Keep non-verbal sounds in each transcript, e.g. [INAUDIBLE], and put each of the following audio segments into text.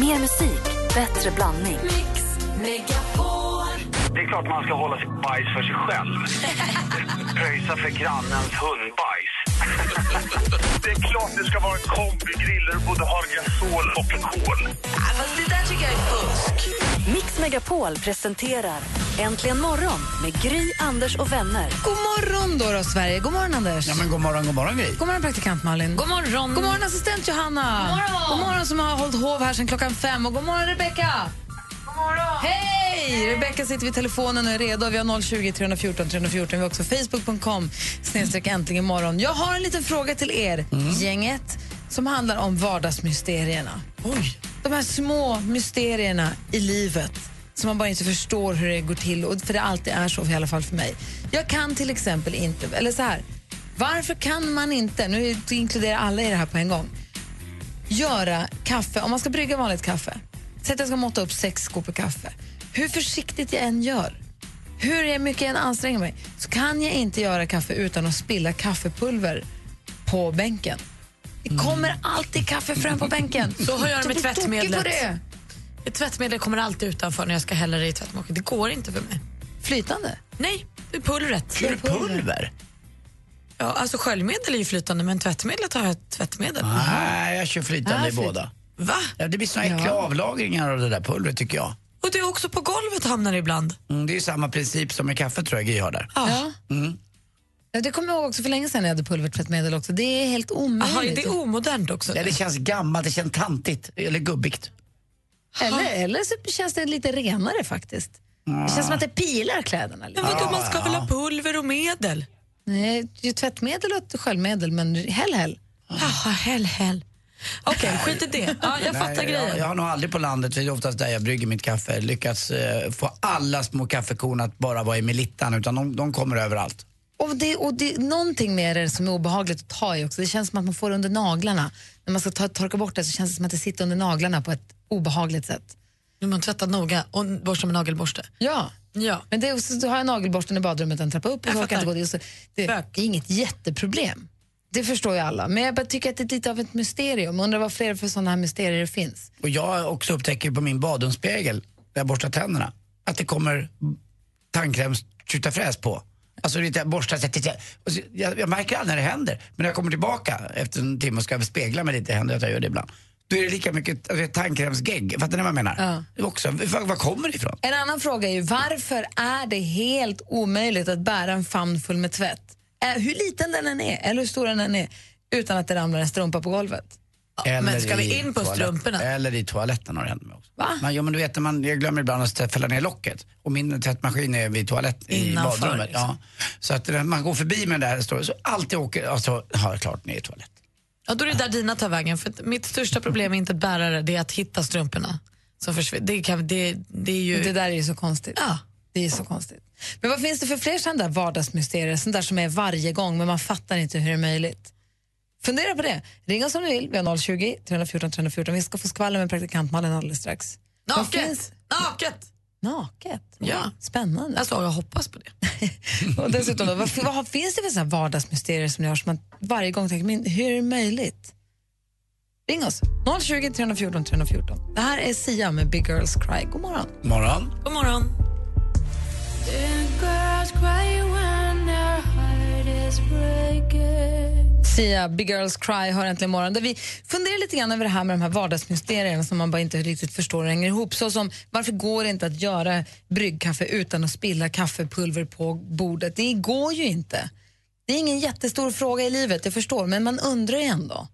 Mer musik, bättre blandning. Det är klart man ska hålla sitt bajs för sig själv. [LAUGHS] Pröjsa för grannens hundbajs. Det är klart det ska vara en kombigrill där du både har gasol och kol. Fast det där tycker jag är fusk. Mix Megapol presenterar Äntligen morgon med Gry, Anders och vänner. God morgon då, då Sverige. God morgon Anders. Ja, men god morgon, god morgon Gry. God morgon praktikant Malin. God morgon. God morgon assistent Johanna. God morgon, god morgon som har hållit hov här sedan klockan fem. Och god morgon Rebecka. Morgon. Hej! Rebecka sitter vid telefonen och är redo. Vi har 020 314 314. Vi har också facebook.com snedstreck äntligen morgon. Jag har en liten fråga till er, gänget, som handlar om vardagsmysterierna. Oj. De här små mysterierna i livet som man bara inte förstår hur det går till, och för det alltid är så i alla fall för mig. Jag kan till exempel inte, eller så här, varför kan man inte, nu inkluderar alla i det här på en gång, göra kaffe, om man ska brygga vanligt kaffe, säg att jag ska måtta upp sex skopor kaffe, hur försiktigt jag än gör, hur mycket jag än anstränger mig, så kan jag inte göra kaffe utan att spilla kaffepulver på bänken. Det kommer alltid kaffefrön på bänken. Så har jag det med tvättmedlet. det. Ett tvättmedel kommer alltid utanför när jag ska hälla det i tvättmaskinen. Det går inte för mig. Flytande? Nej, det är pulvret. Är det pulver? Ja, alltså sköljmedel är ju flytande, men tvättmedlet har jag tvättmedel. Nej, jag kör flytande Ah, i flyt- båda. Va? Ja, det blir såna äckliga avlagringar av det där pulvret tycker jag. Och det är också på golvet hamnar det ibland. Mm, det är ju samma princip som med kaffe tror jag Gry har där. Ja. Ja, det kommer jag ihåg också för länge sedan när jag hade pulvertvättmedel också. Det är helt omöjligt. Jaha, är det omodernt också? Ja, det känns gammalt, det känns tantigt eller gubbigt. eller, eller så känns det lite renare faktiskt. Det känns som att det pilar kläderna lite. Men vadå, man ska väl ha pulver och medel? Nej, tvättmedel och sköljmedel, men häll häll. Jaha, hell, hell. Okej, skit i det. Ja, jag fattar Nej, grejen. Jag, jag har nog aldrig på landet, för det är oftast där jag brygger mitt kaffe, lyckats eh, få alla små kaffekorn att bara vara i melittan, utan de, de kommer överallt. Och det, och det är någonting med det som är obehagligt att ta i också. Det känns som att man får det under naglarna. När man ska ta, torka bort det så känns det som att det sitter under naglarna på ett obehagligt sätt. Nu man tvättar noga och borstar med nagelborste. Ja. Ja. Men det är, också- så har jag nagelborsten i badrummet en trappa upp och Jag så orkar jag inte gå dit. Så Det, Bök. det är inget jätteproblem. Det förstår ju alla. Men jag bara tycker att det är lite av ett mysterium. Undrar vad fler för sådana här mysterier det finns. Och jag också upptäcker på min badrumsspegel, där jag borstar tänderna, att det kommer tandkräms fräs på. Alltså lite borstar, så- så- jag, jag märker aldrig när det händer. Men när jag kommer tillbaka efter en timme och ska spegla mig lite, händer att jag gör det ibland. Då är det lika mycket alltså, tandkrämsgegg, fattar ni vad jag menar? Ja. Också, var, var kommer det ifrån? En annan fråga är ju varför är det helt omöjligt att bära en famn full med tvätt? Eh, hur liten den än är, eller hur stor den än är, utan att det ramlar en strumpa på golvet. men ska vi i in på toalett- strumporna? Eller i toaletten har det hänt mig också. Va? Men, ja, men du vet, man, jag glömmer ibland att fälla ner locket och min tvättmaskin är vid toalett i badrummet. liksom. Ja. Så att när man går förbi med det här står så alltid åker, alltså, har jag klart ner i toaletten. Ja, då är det där dina tar vägen. För mitt största problem är inte att bära det, det är att hitta strumporna. Som försvinner. Det, kan, det, det är ju... Det där är ju så konstigt. Ja. Det är så konstigt. Men vad finns det för fler sådana där vardagsmysterier, sånt där som är varje gång men man fattar inte hur det är möjligt? Fundera på det. Ring oss om du vill. Vi har 020 314 314. Vi ska få skvaller med praktikant Malin alldeles strax. Naket! finns- Naket! Naket? Ja. Spännande. Alltså, jag hoppas på det. [LAUGHS] Och dessutom, då, vad, vad finns det för här vardagsmysterier som gör som man varje gång tänker, men hur är det möjligt? Ring oss, 020 314 314. Det här är Sia med Big Girls Cry. God morgon. Morgon. God morgon. Sia, Big Girls Cry hör äntligen morgon. Där vi funderar lite grann över det här med de här vardagsmysterierna som man bara inte riktigt förstår och hänger ihop. Så som, varför går det inte att göra bryggkaffe utan att spilla kaffepulver på bordet? Det går ju inte. Det är ingen jättestor fråga i livet, jag förstår, men man undrar ju ändå.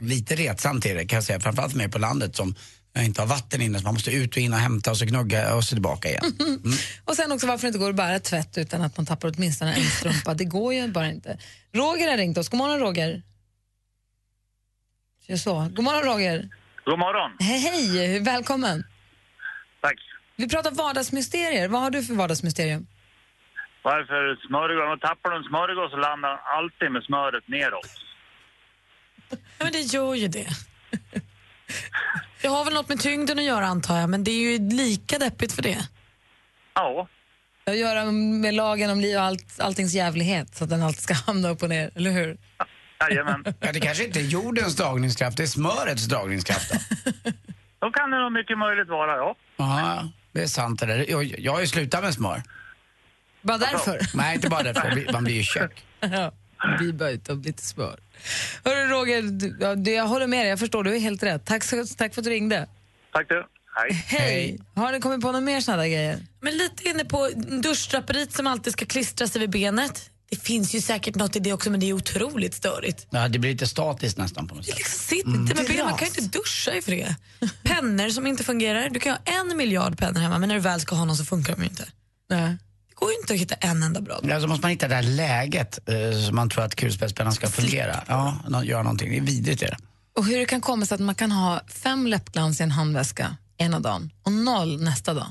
Lite retsamt är det kan jag säga, framförallt för mig på landet som inte har vatten inne så man måste ut och in och hämta och så gnugga och så tillbaka igen. [LAUGHS] Och sen också varför det inte går att bära tvätt utan att man tappar åtminstone en strumpa. Det går ju bara inte. Roger har ringt oss. God morgon Roger. Så, så. God morgon Roger. God morgon. Hej, hej, välkommen. Tack. Vi pratar vardagsmysterier. Vad har du för vardagsmysterium? Varför smörgås? Om tappar du en smörgås så landar den alltid med smöret neråt. [LAUGHS] Ja, men det gör ju det. Det har väl något med tyngden att göra antar jag, men det är ju lika deppigt för det. Ja. Det har att göra med lagen om liv och allt, alltings jävlighet så att den alltid ska [LAUGHS] hamna upp och ner, eller hur? Jajamän. [LAUGHS] Ja, det kanske inte är jordens dragningskraft, det är smörets dragningskraft. Då. [LAUGHS] Då kan det nog mycket möjligt vara, ja. Ja, det är sant det där. Jag, jag har ju slutat med smör. Bara därför. Nej, inte bara därför. Man blir ju tjock. Ja, vi bara av lite smör. Hörru Roger, du, ja, du, jag håller med dig. Jag förstår, du är helt rätt. Tack, så, tack för att du ringde. Tack du. Hej. Hej! Har ni kommit på några mer sådana där grejer? Men lite inne på duschdraperiet som alltid ska klistra sig vid benet. Det finns ju säkert något i det också men det är otroligt störigt. Ja, det blir lite statiskt nästan på något sätt. Liksom, sitt inte med benen, man kan ju inte duscha i fred. Pennor som inte fungerar. Du kan ha en miljard pennor hemma men när du väl ska ha någon så funkar de ju inte. Nej. Det går ju inte att hitta en enda bra. Ja, så måste man hitta det här läget eh, som man tror att kulspetspennan ska fungera. Ja, nå- göra någonting. Det är vidrigt är det. Och hur det kan komma sig att man kan ha fem läppglans i en handväska ena dagen och noll nästa dag.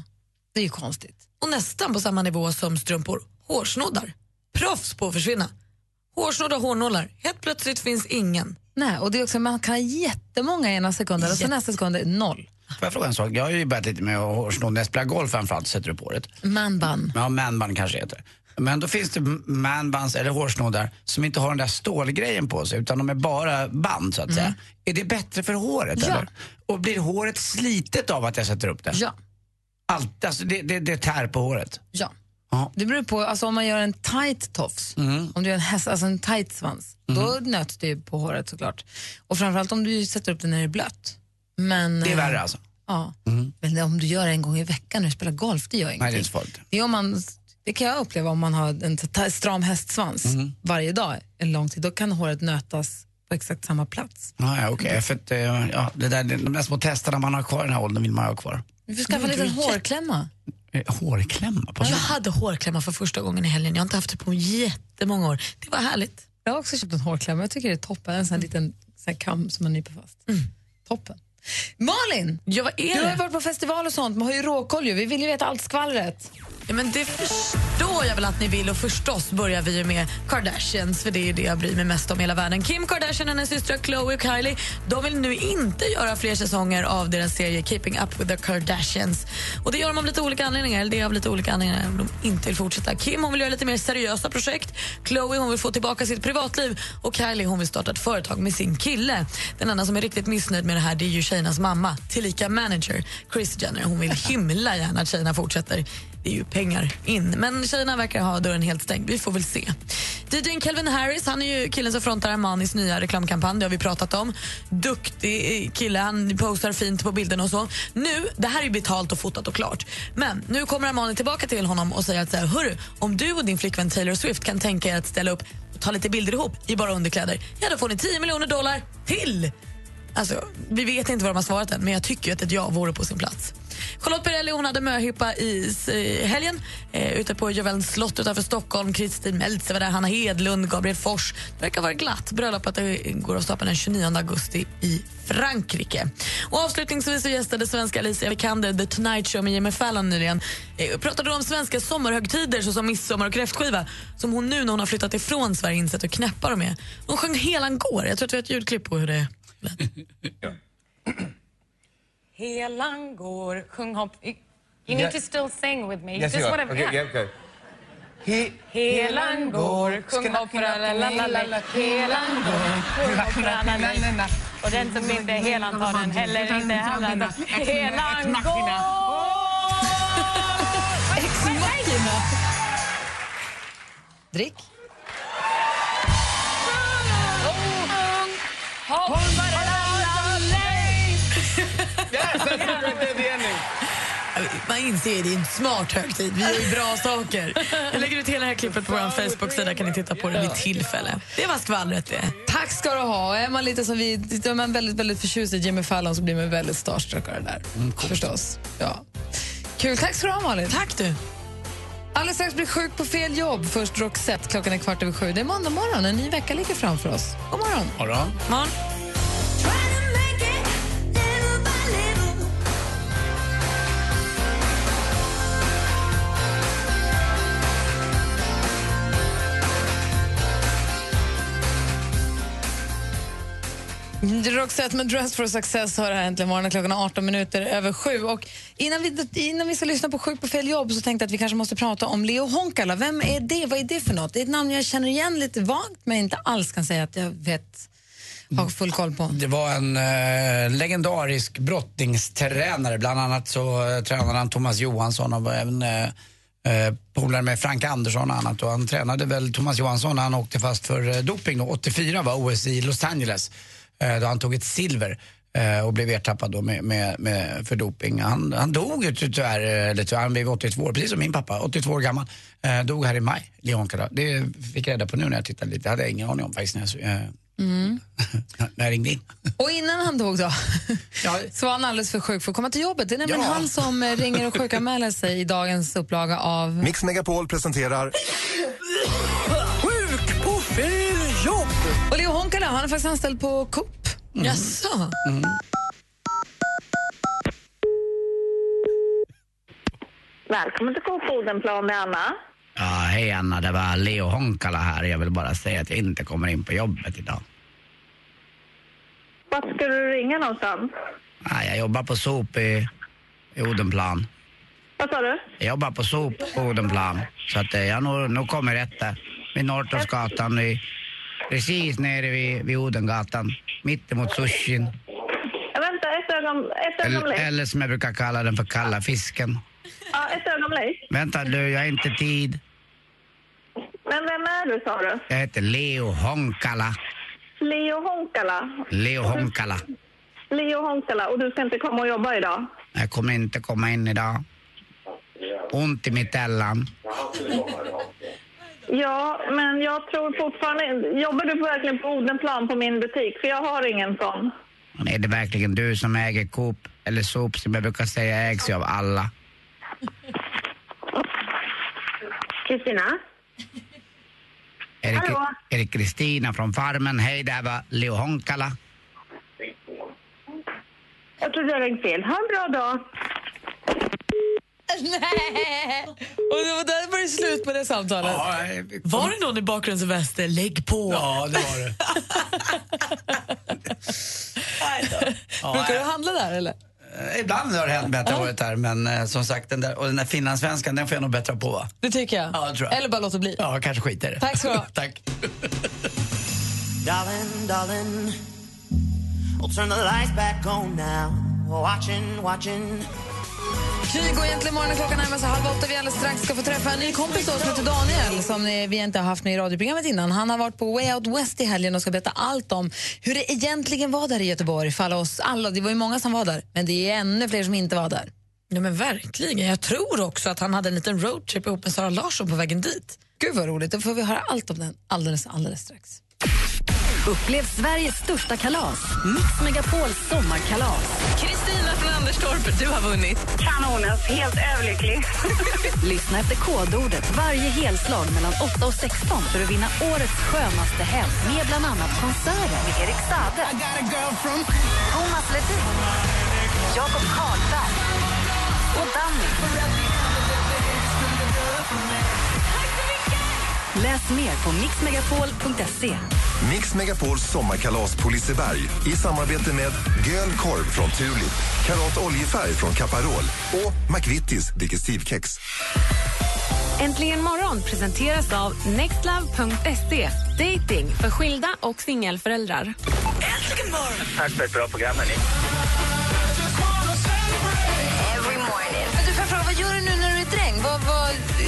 Det är ju konstigt. Och nästan på samma nivå som strumpor. Hårsnoddar. Proffs på att försvinna. Hårsnoddar, hårnålar. Helt plötsligt finns ingen. Nej, och det är också, man kan ha jättemånga ena sekunden och så nästa sekund är noll. Får jag fråga en sak? Jag har ju börjat lite med att hårsnå när jag spelar golf framförallt, sätter du på det. Manbun. Ja, manband kanske heter. Men då finns det manbands eller hårsnoddar som inte har den där stålgrejen på sig utan de är bara band så att säga. Är det bättre för håret Ja. eller? Och blir håret slitet av att jag sätter upp det? Ja. Allt, alltså det, det, det tär på håret. ja. Ja. Det beror på, alltså om man gör en tight tofs, om du gör en, häst, alltså en tight svans, då nöts det ju på håret såklart. Och framförallt om du sätter upp den när det är blött. Men, Det är eh, värre alltså. Ja. Men om du gör det en gång i veckan när du spelar golf, det gör ingenting. Nej, det är inte så farligt. Det, är om man, det kan jag uppleva om man har en stram hästsvans varje dag en lång tid. Då kan håret nötas på exakt samma plats. Ja, ja, okej. För att, eh, ja, det där, de där små testerna man har kvar i den här åldern vill man ha kvar. Du får skaffa en liten hårklämma. Eh, Hårklämma på Jag hade hårklämmar för första gången i helgen. Jag har inte haft det på jättemånga år. Det var härligt. Jag har också köpt en hårklämma. Jag tycker det är toppen. En sån här liten sån här kam som man nyper fast. Toppen. Malin, Ja, vad är du har ju varit på festival och sånt. Man har ju råkoll ju. Vi vill ju veta allt skvallret. Ja, men det förstår jag väl att ni vill och förstås börjar vi ju med Kardashians för det är ju det jag bryr mig mest om i hela världen. Kim Kardashian och hennes systrar Khloe och Kylie de vill nu inte göra fler säsonger av deras serie Keeping Up With The Kardashians. Och Det gör de av lite olika anledningar. Eller det är av lite olika anledningar de inte vill fortsätta. Kim hon vill göra lite mer seriösa projekt. Khloe hon vill få tillbaka sitt privatliv och Kylie hon vill starta ett företag med sin kille. Den enda som är riktigt missnöjd med det här det är ju tjejernas mamma, tillika manager, Chris Jenner. Hon vill himla gärna att tjejerna fortsätter. Det är ju pengar in. Men tjejerna verkar ha dörren helt stängd. Vi får väl se. DJn Calvin Harris han är ju killen som frontar Armanis nya reklamkampanj. Det har vi pratat om. Duktig kille. Han postar fint på bilderna och så. Nu, det här är betalt och fotat och klart. Men nu kommer Armani tillbaka till honom och säger att så här, hörru, om du och din flickvän Taylor Swift kan tänka er att ställa upp och ta lite bilder ihop i bara underkläder, ja då får ni 10 miljoner dollar till. Alltså, vi vet inte vad de har svarat än, men jag tycker ju att ett ja vore på sin plats. Charlotte Perrelli hon hade möhippa i i helgen eh, ute på Jövelns slott utanför Stockholm. Kristin Meltzer var där, Hanna Hedlund, Gabriel Fors. Det verkar vara glatt. Bröllopet går av stapeln den 29 augusti i Frankrike. Och avslutningsvis så gästade svenska Alicia Vikander The Tonight Show med Jimmy Fallon nyligen. Eh, pratade om svenska sommarhögtider såsom midsommar och kräftskiva som hon nu när hon har flyttat ifrån Sverige insett hur knäppa de är. Hon sjöng Helan går. Jag tror att vi har ett ljudklipp på hur det lät. [LAUGHS] Helan går, sjung hopp. You need Yeah. to still sing with me. Yes, Just you are. whatever. Okay, yeah. okay. He, Helan går, sjung hopp, la la la la la. Helan går. Och den som inte är helan tar den heller inte heller. Helan går! Drick. La la la la. The great the ending. Man inser att det är en smart högtid. Vi gör ju bra saker. Jag lägger ut hela det här klippet på vår Facebook-sida. kan ni titta på det vid tillfälle. Det var skvallret det. Tack ska du ha. Är man lite som vi, är man väldigt, väldigt förtjust i Jimmy Fallon så blir man väldigt starstruck av det där. Förstås. Ja. Kul. Tack ska du ha, Malin. Tack du. Alldeles strax blir sjuk på fel jobb. Först Roxette. Klockan är kvart över sju. Det är måndag morgon. En ny vecka ligger framför oss. God morgon. Morgon. Morgon. Roxette med Dress for Success har det här äntligen morgonen. Klockan är 18 minuter över sju. Och innan, vi, innan vi ska lyssna på Sjuk på fel jobb så tänkte jag att vi kanske måste prata om Leo Honkala. Vem är det? Vad är det för något? Det är ett namn jag känner igen lite vagt men inte alls kan säga att jag vet har full koll på? Det var en eh, legendarisk brottningstränare. Bland annat så eh, tränade han Thomas Johansson och var även eh, eh polare med Frank Andersson och annat. Och han tränade väl Thomas Johansson när han åkte fast för eh, doping. Då. 84 var OS i Los Angeles då han tog ett silver eh, och blev ertappad då med, med, med, för doping. Han, han dog ju tyvärr, eh, eller tyvärr, han blev 82 år, precis som min pappa, 82 år gammal. Eh, dog här i maj, Leon Kada. Det fick jag reda på nu när jag tittade lite. Det hade jag ingen aning om faktiskt när jag, eh, [LAUGHS] när jag ringde in. Och innan han dog då, Ja. [LAUGHS] så var han alldeles för sjuk för att komma till jobbet. Det är nämligen Ja. han som eh, ringer och sjukanmäler sig i dagens upplaga av... Mix Megapol presenterar Och Leo Honkala, han är faktiskt anställd på Coop. Jaså? Välkommen till Coop Odenplan, det är Anna. Ja, hej Anna, det var Leo Honkala här. Jag vill bara säga att jag inte kommer in på jobbet idag. Vart ska du ringa någonstans? Ja, jag jobbar på sop i, i Odenplan. Vad sa du? Jag jobbar på sop på Odenplan. Så att eh, jag nog, nog kommer rätt där. Vid Norrtorpsgatan, i- precis nere vid, vid Odengatan. Mittemot sushin. Ja, vänta, ett, ögon, ett Eller, ögonblick. eller som jag brukar kalla den för kalla fisken. Ja, ett ögonblick. Vänta du, jag har inte tid. Men vem är du, sa du? Jag heter Leo Honkala. Leo Honkala. Leo Honkala. Leo Honkala. Och du ska inte komma och jobba idag? Jag kommer inte komma in idag. Ont i mittellan. Ja, men jag tror fortfarande... Jobbar du verkligen på Odenplan på min butik? För jag har ingen sån. Men är det verkligen du som äger Coop eller Sop som jag brukar säga ägs ju av alla? Kristina? Är det, Hallå? är det Kristina från Farmen? Hej, det här var Leo Honkala. Jag tror du har ringt fel. Ha en bra dag. [LAUGHS] Nej! Och det var där var det slut på det samtalet. Var det någon i bakgrundsväster? Lägg på! Ja, det var det. Brukar du handla där eller? Eh, Ibland har det hänt mig att jag varit här, men eh, som sagt, den där, och den där finlandssvenskan, den får jag nog bättra på. va? Det tycker jag. Ja, det tror jag. Eller bara låta bli. Ja, kanske skiter det. Tack ska du ha. [LAUGHS] Tack. Darling, darling, we'll turn the lights back on now. Watching, watching. Kygo egentligen morgonen klockan närmar sig halv åtta. Vi alldeles strax ska få träffa en ny kompis som heter Daniel som vi inte har haft med i radioprogrammet innan. Han har varit på Way Out West i helgen och ska berätta allt om hur det egentligen var där i Göteborg för alla oss alla. Det var ju många som var där, men det är ännu fler som inte var där. Ja, men verkligen. Jag tror också att han hade en liten roadtrip ihop med Sara Larsson på vägen dit. Gud vad roligt, då får vi höra allt om den alldeles, alldeles strax. Upplev Sveriges största kalas, Mix Megapols sommarkalas. Kristina från Anderstorp, du har vunnit. Kanonens. Helt överlycklig. [LAUGHS] Lyssna efter kodordet varje helslag mellan 8 och 16 för att vinna årets skönaste helg med bland annat konserter med Erik Saade, Thomas Ledin, Jakob Karlberg och Danny. Läs mer på mixmegapol.se. Mix Megapols sommarkalas på Liseberg i samarbete med Göl Korv från Tulip, Karat Oljefärg från Caparol och McVittys Digestivkex. Äntligen morgon presenteras av nextlove.se. Dating för skilda och singelföräldrar. Tack för ett bra program, hörni. Men du, får fråga, vad gör du nu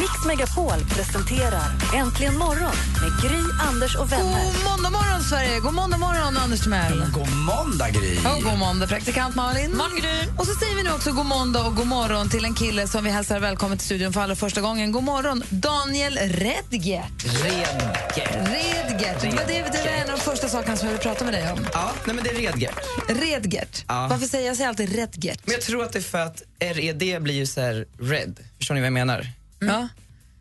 Mix Megapol presenterar Äntligen morgon med Gry, Anders och vänner. God måndag morgon, Sverige! God måndag morgon, Anders Timell. God måndag, Gry. Och god måndag, praktikant Malin. Och så säger vi nu också god måndag och god morgon till en kille som vi hälsar välkommen till studion för allra första gången. God morgon, Daniel Redgert. Redgert. Redgert. Det, var det, det var en av de första sakerna som jag ville prata med dig om. Ja, nej men det är Redgert. Redgert. Ja. Varför säger jag säger alltid Redgert? Men jag tror att det är för att RED blir ju så här red. Förstår ni vad jag menar? Ja.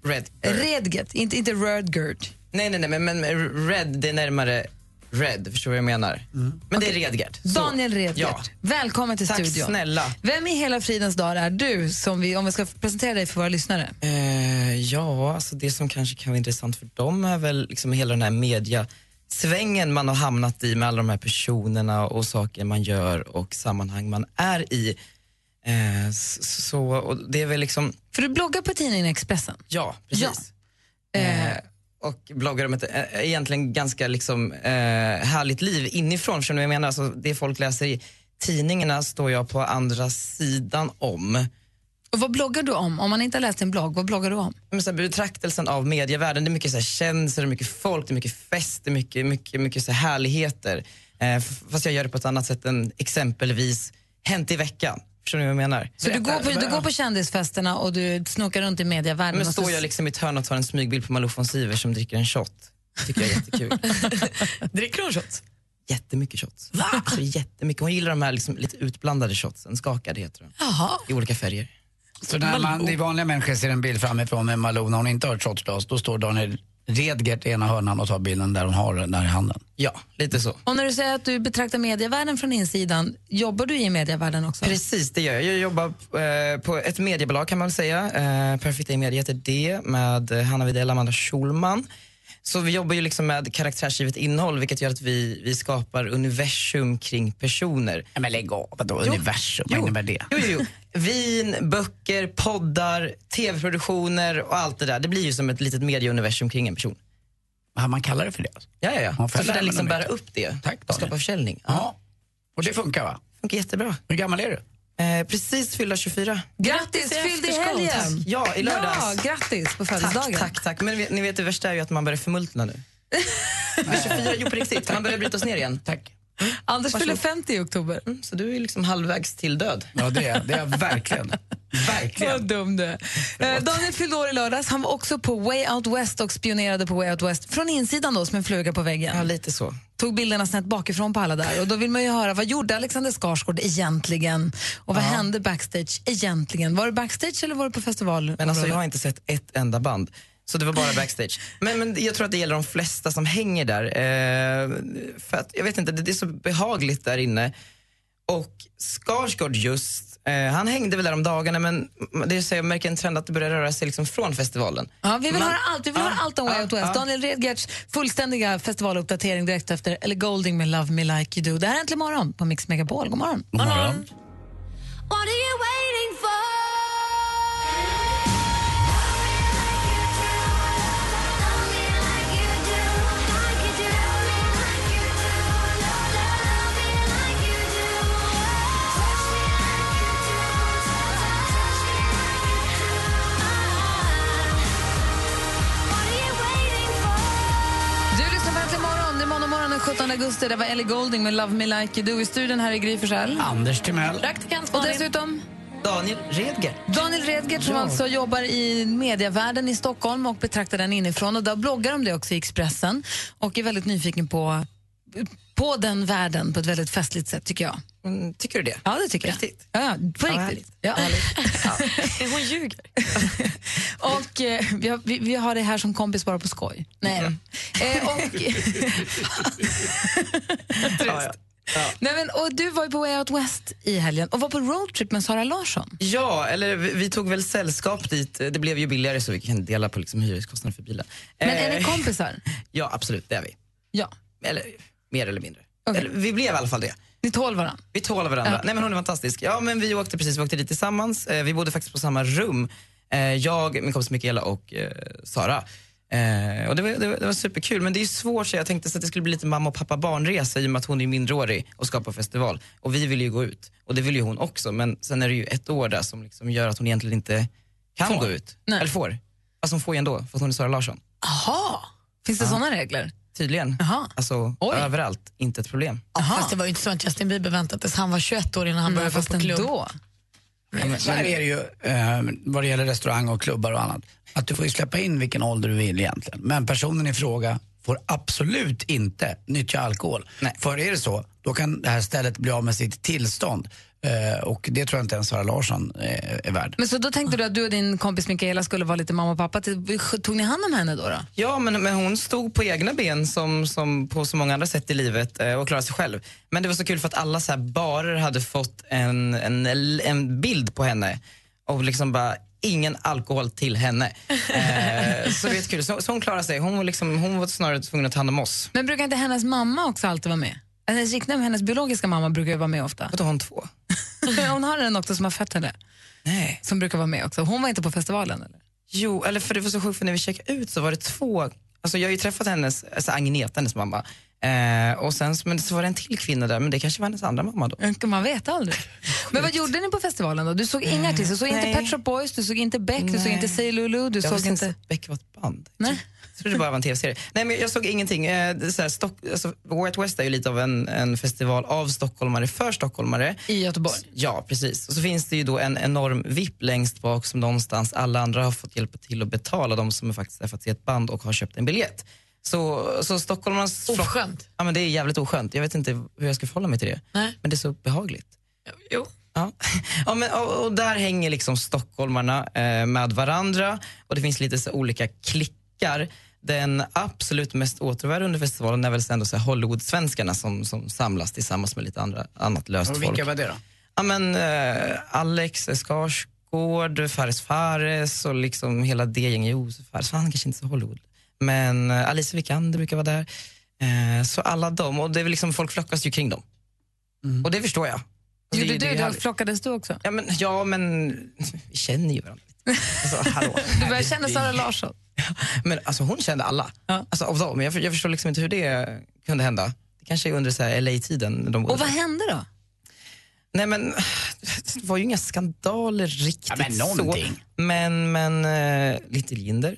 Red. Redgert, inte, inte Redgert. Nej, nej, nej, men, men red, det är närmare red. Förstår du vad jag menar? Men det är Redgert. Så. Daniel Redgert, Ja. välkommen till Tack studion. snälla. Vem i hela fridens dag är du, som vi, om vi ska presentera dig för våra lyssnare? Eh, ja, alltså det som kanske kan vara intressant för dem är väl liksom hela den här svängen man har hamnat i med alla de här personerna och saker man gör och sammanhang man är i. Eh, så, och det är väl liksom, För du bloggar på tidningen Expressen. ja precis. Eh, och bloggar om ett eh, egentligen ganska liksom, eh, härligt liv inifrån. Vad jag menar? Alltså, det folk läser i tidningarna står jag på andra sidan om. Och vad bloggar du om? Om man inte har läst din blogg, vad bloggar du om? Men så här, betraktelsen av medievärlden, det är mycket så här, känslor, mycket folk, det är mycket fest, det är mycket, mycket, mycket så här, härligheter. Eh, fast jag gör det på ett annat sätt än exempelvis Hänt i veckan. Förstår ni vad jag menar? Så du går, på, du går på kändisfesterna och du snokar runt i medievärlden? Men står så- jag liksom i ett hörn och tar en smygbild på Malou von Sivers som dricker en shot. tycker jag är jättekul. [LAUGHS] Dricker hon shots? Jättemycket shots. Va? Alltså, jättemycket. Hon gillar de här liksom, lite utblandade shotsen, skakade heter de. Jaha. I olika färger. Så när man, i vanliga människor ser en bild framifrån med Malou när hon inte har ett shotsglas, då står Daniel Redgert i ena hörnan och tar bilden där hon har den där i handen. Ja, lite så. Och när du säger att du betraktar medievärlden från insidan, jobbar du i medievärlden också? Precis, det gör jag. Jag jobbar eh, på ett mediebolag kan man väl säga. Eh, Perfect Day Media heter det med Hanna Widell och Amanda Schulman. Så vi jobbar ju liksom med karaktärsgivet innehåll vilket gör att vi, vi skapar universum kring personer. Ja, men lägg av, vadå universum, vad innebär det? Jo, jo, jo. Vin, böcker, poddar, tv-produktioner och allt det där. Det blir ju som ett litet medieuniversum kring en person. Ja, man kallar det för det alltså. Ja, ja, ja. Ja, Så för får den liksom bära upp det Tack, och skapa försäljning. Ja. Och det funkar va? Funkar jättebra. Hur gammal är du? Eh, precis fyllda 24. Grattis, fyllde i helgen! Ja, i lördags. Ja, grattis på födelsedagen. Tack, tack, tack. Men ni vet- det värsta är ju att man börjar förmultna nu. [LAUGHS] Men 24, jo på riktigt, man börjar brytas ner igen. Tack. Anders fyller 50 i oktober. Mm, så du är liksom halvvägs till död. Ja, det är, det är jag verkligen. [LAUGHS] Vad Verkligen. dum du är. Eh, Daniel fyllde år i lördags. Han var också på Way Out West och spionerade på Way Out West från insidan då, som en fluga på väggen. Ja, lite så. Tog bilderna snett bakifrån på alla där. Och då vill man ju höra, vad gjorde Alexander Skarsgård egentligen? Och vad hände backstage egentligen? Var det backstage eller var det på festival? Men alltså, jag har inte sett ett enda band. Så det var bara backstage. Men, men jag tror att det gäller de flesta som hänger där. Eh, för att, jag vet inte, det, det är så behagligt där inne. Och Skarsgård just, eh, han hängde väl där om dagarna men det är så jag märker en trend att det börjar röra sig liksom från festivalen. Ja, vi vill Man- höra allt. Vi vill Ja, höra allt om Way ja, Out West. ja. Daniel Redgerts fullständiga festivaluppdatering direkt efter Ellie Golding med Love Me Like You Do. Det här är Äntligen morgon på Mix Megapol. God morgon. God morgon. What are you waiting for? 17 augusti. Det var Ellie Golding med Love Me Like You Do. I studion här i Gry. Anders Timell. Praktikant Och dessutom Daniel Redger. Daniel Redgert som alltså jobbar i medievärlden i Stockholm och betraktar den inifrån. Och där bloggar om det också i Expressen och är väldigt nyfiken på, på den världen på ett väldigt festligt sätt tycker jag. Mm, tycker du det? Ja, det tycker Riktigt? jag. Ja, ja, på Ja, riktigt. Ja. [LAUGHS] Hon ljuger. [LAUGHS] Och eh, vi, har, vi, vi har det här som kompis bara på skoj. Nej då. eh, och, [LAUGHS] Ja, ja. Ja. nej, men, och du var ju på Way Out West i helgen och var på roadtrip med Sara Larsson. Ja, eller vi, vi tog väl sällskap dit. Det blev ju billigare så vi kan dela på liksom hyreskostnaden för bilen. Men är Eh, ni kompisar? Ja, absolut, det är vi. Ja. Eller mer eller mindre. Okej. Eller, vi blev i alla fall det. Ni tål varandra? Vi tål varandra. Ja. Nej men hon är fantastisk. Ja men vi åkte precis, vi åkte dit tillsammans. Eh, vi bodde faktiskt på samma rum. Eh, jag, min kompis Mikaela och eh, Sara. Eh, och det var, det, var, det var superkul men det är svårt så jag tänkte så att det skulle bli lite mamma och pappa barnresa i och med att hon är mindreårig och ska på festival. Och vi vill ju gå ut. Och det vill ju hon också men sen är det ju ett år där som liksom gör att hon egentligen inte kan Får. gå ut. Nej. Eller får. Fast hon får ju ändå för att hon är Sara Larsson. Aha. Finns det såna regler? Tydligen. Jaha. Alltså Oj. överallt, inte ett problem. Aha. Fast det var ju inte så att Justin Bieber väntade tills han var 21 år innan han Men började fast på klubb. ändå. Så här är det ju eh, vad det gäller restaurang och klubbar och annat. Att du får ju släppa in vilken ålder du vill egentligen. Men personen i fråga får absolut inte nyttja alkohol. Nej. För är det så, då kan det här stället bli av med sitt tillstånd. Eh, och det tror jag inte ens Sara Larsson eh, är värd. Men så då tänkte du att du och din kompis Mikaela skulle vara lite mamma och pappa. Till, tog ni hand om henne då? då? Ja, men, men hon stod på egna ben som, som på så många andra sätt i livet eh, och klarade sig själv. Men det var så kul för att alla så här barer hade fått en, en, en bild på henne och liksom bara ingen alkohol till henne. Eh, [LAUGHS] så det är kul. Så, så hon klarar sig. Hon var, liksom, hon var snarare tvungen att ta hand om oss. Men brukar inte hennes mamma också alltid vara med? Hennes, riktiga, hennes biologiska mamma brukar ju vara med ofta. Vadå, har hon två? [LAUGHS] hon har en också som har fött henne. Nej. Som brukar vara med också. Hon var inte på festivalen eller? Jo, eller för det var så sjukt för när vi checkade ut så var det två, alltså jag har ju träffat hennes, alltså Agneta, hennes mamma. Eh, och sen men så var det en till kvinna där, men det kanske var hennes andra mamma då. Man vet aldrig. [LAUGHS] Men vad gjorde ni på festivalen då? Du såg inga artister, du såg inte Nej. Pet Shop Boys, du såg inte Beck, du såg Nej. inte Say Lulu, du jag såg inte... inte Beck var ett band. Nej. [LAUGHS] Trodde det bara var en tv-serie. Nej men jag såg ingenting. Eh, är så här, Stock, alltså, Way Out West är ju lite av en, en festival av stockholmare för stockholmare. I Göteborg? Ja, precis. Och så finns det ju då en enorm VIP längst bak som någonstans alla andra har fått hjälpa till att betala, de som har faktiskt träffat i ett band och har köpt en biljett. Så, så stockholmarnas... Oskönt. Ja men det är jävligt oskönt. Jag vet inte hur jag ska förhålla mig till det. Nej. Men det är så behagligt. Jo. Ja. [LAUGHS] Ja, men, och, och där hänger liksom stockholmarna eh, med varandra och det finns lite så olika klickar. Den absolut mest återvärda under festivalen är väl ändå så här Hollywood-svenskarna som, som samlas tillsammans med lite andra, annat löst Och folk. vilka var det då? Ja, men, eh, Alex Skarsgård, Fares Fares och liksom hela det gänget. Josef Fares, han kanske inte så Hollywood. Men eh, Alice Vikander brukar vara där. Eh, så alla de, och det är väl liksom, folk flockas ju kring dem. Och det förstår jag. Det- Gjorde det du det? härligt. Flockades du också? Ja men, ja, men vi känner ju varandra. Alltså, [LAUGHS] hallå. Du börjar känna Sara Larsson? Men alltså, hon kände alla. Alltså, av dem. Jag, jag förstår liksom inte hur det kunde hända. Det kanske är under så här LA-tiden. Och vad hände då? Nej men, [SIGHS] det var ju inga skandaler riktigt Ja, men någonting. så. Men, men uh, Little Jinder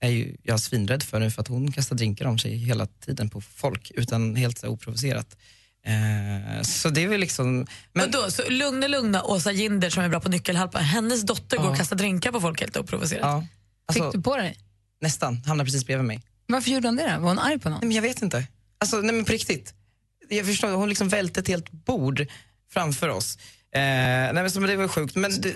är ju jag svinrädd för nu för att hon kastar drinkar om sig hela tiden på folk utan helt så här, oprovocerat. Eh, så det är väl liksom... Men då, så lugna, lugna Åsa Ginder som är bra på nyckelharpa. Hennes dotter går och kastar drinkar på folk helt oprovocerat. Ja, alltså, Fick du på dig? Nästan, hamnar precis bredvid mig. Varför gjorde hon det då? Var hon arg på någon? Nej, men jag vet inte. Alltså, nej, men på riktigt. Jag förstår, hon liksom välte ett helt bord framför oss. Eh, nej, men, så, men det var sjukt. Men det,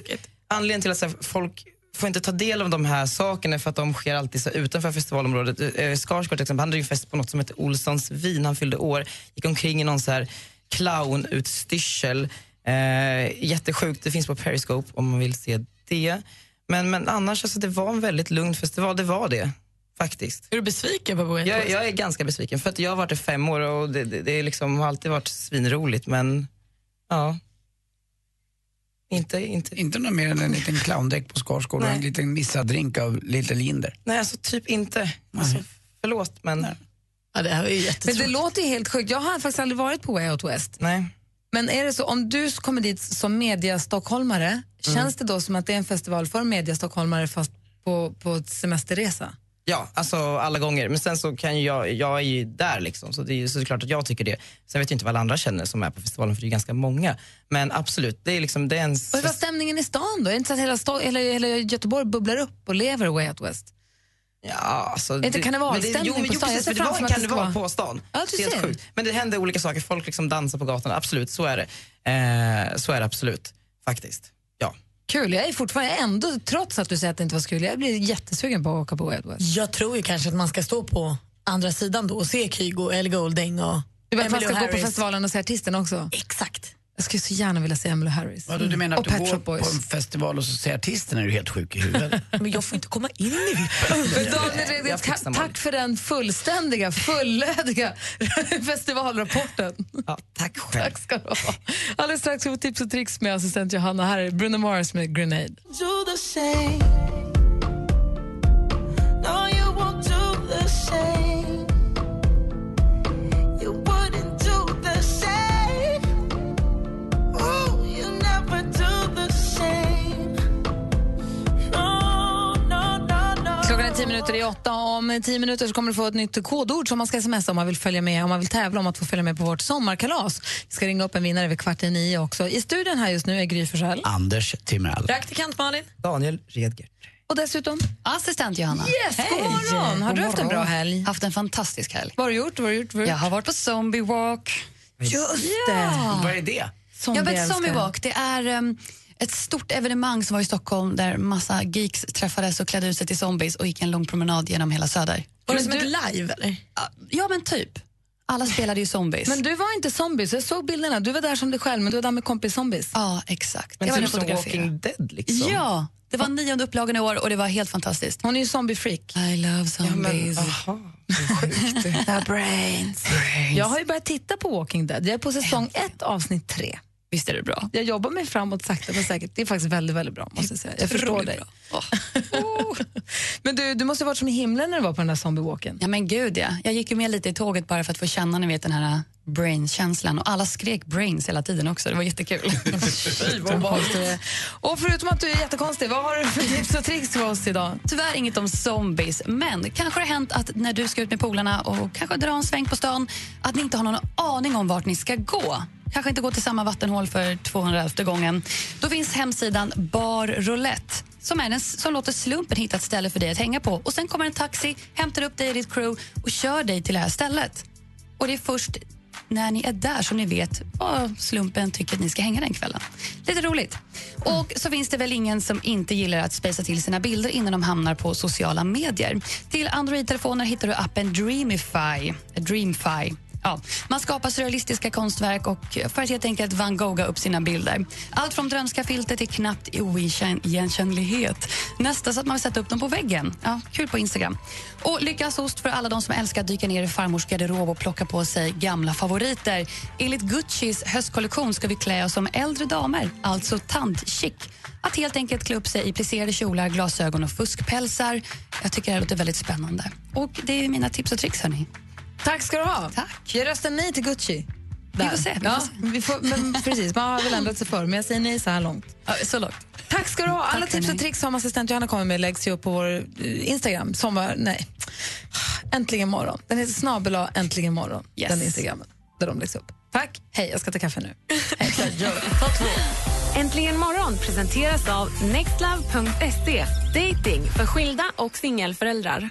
anledningen till att så här, folk får inte ta del av de här sakerna för att de sker alltid så utanför festivalområdet. Eh, Skarsgård till exempel, han hade ju fest på något som heter Olssons vin. Han fyllde år, gick omkring i någon så här clownutstyrsel. Eh, jättesjukt, det finns på Periscope om man vill se det. Men, men annars, alltså, det var en väldigt lugn festival, det var det. Faktiskt. Är du besviken på Out Jag, jag är ganska besviken för att jag har varit i fem år och det, det, det liksom, har alltid varit svinroligt men ja. Inte, inte. Inte något mer än en liten clowndäck på Skarsgård och en liten missad drink av Little Linder. Nej, alltså typ inte. Alltså, förlåt men... Ja, det här var ju Men det låter ju helt sjukt. Jag har faktiskt aldrig varit på Way Out West. Nej. Men är det så, om du kommer dit som media-stockholmare, Mm. känns det då som att det är en festival för media-stockholmare fast på, på ett semesterresa? Ja, alltså alla gånger. Men sen så kan ju jag, jag är ju där liksom, så det är ju såklart att jag tycker det. Sen vet jag inte vad alla andra känner som är på festivalen för det är ganska många. Men absolut, det är liksom, det är en... Och hur var stämningen i stan då? Är det inte så att hela, sta- hela, hela Göteborg bubblar upp och lever Way Out West? Ja, alltså, det men karnevalstämning på stan? Jag precis, ser det var framför mig att det vara- på stan. Ja, du Helt ser. sjukt. Men det händer olika saker, folk liksom dansar på gatorna, absolut, så är det. Eh, så är det absolut, faktiskt. Kul, jag är fortfarande ändå, trots att du säger att det inte var så kul, jag blir jättesugen på att åka på Out West. Jag tror ju kanske att man ska stå på andra sidan då och se Kygo, Ellie Goulding och Du vet att man ska gå på Harris. festivalen och se artisten också? Exakt. Jag skulle så gärna vilja se Emily Harris. Vadå, du menar att och du Pet går Shop på Boys. en festival och så säger artisten är du helt sjuk i huvudet? [LAUGHS] Men jag får inte komma in i vippen. Tack för den fullständiga, fullödiga [LAUGHS] festivalrapporten. Ja, tack själv. Tack ska du ha. Alldeles strax får vi tips och tricks med assistent Johanna. Här är Bruno Mars med Grenade. do the same. No, minuter i åtta. Om tio minuter så kommer du få ett nytt kodord som man ska smsa om man vill följa med, om man vill tävla om att få följa med på vårt sommarkalas. Vi ska ringa upp en vinnare vid kvart i nio också. I studion här just nu är Gry Forssell. Anders Timell. Praktikant Malin. Daniel Redgert. Och dessutom... Assistent Johanna. Yes, god morgon! Har du haft en bra helg? Haft en fantastisk helg. Vad har du gjort? Vad har du gjort? Vad Jag har varit på Zombie Walk. Just det! Vad är det? Ja, Zombie men älskar. Zombie Walk det är um, ett stort evenemang som var i Stockholm där massa geeks träffades och klädde ut sig till zombies och gick en lång promenad genom hela Söder. Var det Men som du- ett live eller? Ja, men typ. Alla spelade ju zombies. Men du var inte zombies, jag såg bilderna. Du var där som dig själv, men du var där med kompis zombies. Ja, exakt. Men jag var typ som. Walking Dead liksom. Ja, Det var nionde upplagan i år och det var helt fantastiskt. Hon är ju zombiefreak. I love zombies. The [LAUGHS] brains. Jag har ju börjat titta på Walking Dead. Jag är på säsong ett, avsnitt tre. Visst är det bra? Jag jobbar mig framåt sakta men säkert. Det är faktiskt väldigt, väldigt bra. Måste jag säga. Jag förstår dig. bra. [LAUGHS] Oh. Men du, du måste ha varit som i himlen när du var på den där zombiewalken. Ja men gud ja. Jag gick ju med lite i tåget bara för att få känna ni vet, den här brain-känslan och alla skrek brains hela tiden också. Det var jättekul. [LAUGHS] Och förutom att du är jättekonstig, vad har du för tips och tricks för oss idag? Tyvärr inget om zombies, men kanske har det hänt att när du ska ut med polarna och kanske dra en sväng på stan, att ni inte har någon aning om vart ni ska gå. Kanske inte gå till samma vattenhål för 211 gången. Då finns hemsidan Bar Roulette som, är den, som låter slumpen hitta ett ställe för dig att hänga på. Och Sen kommer en taxi, hämtar upp dig och ditt crew och kör dig till det här stället. Och Det är först när ni är där så ni vet vad slumpen tycker att ni ska hänga den kvällen. Lite roligt. Och så finns det väl ingen som inte gillar att spejsa till sina bilder innan de hamnar på sociala medier. Till Android-telefoner hittar du appen Dreamify. Dreamify Ja, man skapar surrealistiska konstverk och för att helt enkelt van Gogha upp sina bilder. Allt från drömska filter till knappt oigenkännlighet. Nästa så att man vill sätta upp dem på väggen. Ja, kul på Instagram. Och lyckas ost för alla de som älskar att dyka ner i farmors garderob och plocka på sig gamla favoriter. Enligt Guccis höstkollektion ska vi klä oss som äldre damer, alltså tantchic. Att helt enkelt klä upp sig i plisserade kjolar, glasögon och fuskpälsar. Jag tycker det här låter väldigt spännande. Och det är mina tips och tricks, hörni. Tack ska du ha. Tack. Jag röstar nej till Gucci. Vi får se, vi ja, får se. Vi får, men [LAUGHS] precis, man har väl ändrat sig förr, men jag säger nej så här långt. Ja, så långt. Tack ska du ha. Alla Tack, tips och tricks som assistent Johanna kommer med läggs ju upp på vår eh, Instagram. Sommar, nej. Äntligen morgon. Den heter snabel Äntligen morgon. Yes. Den Instagramen där de läggs upp. Tack. Hej, jag ska ta kaffe nu. [LAUGHS] Hej, så gör vi. Ta två. Äntligen morgon presenteras av nextlove.se. Dating för skilda och singelföräldrar.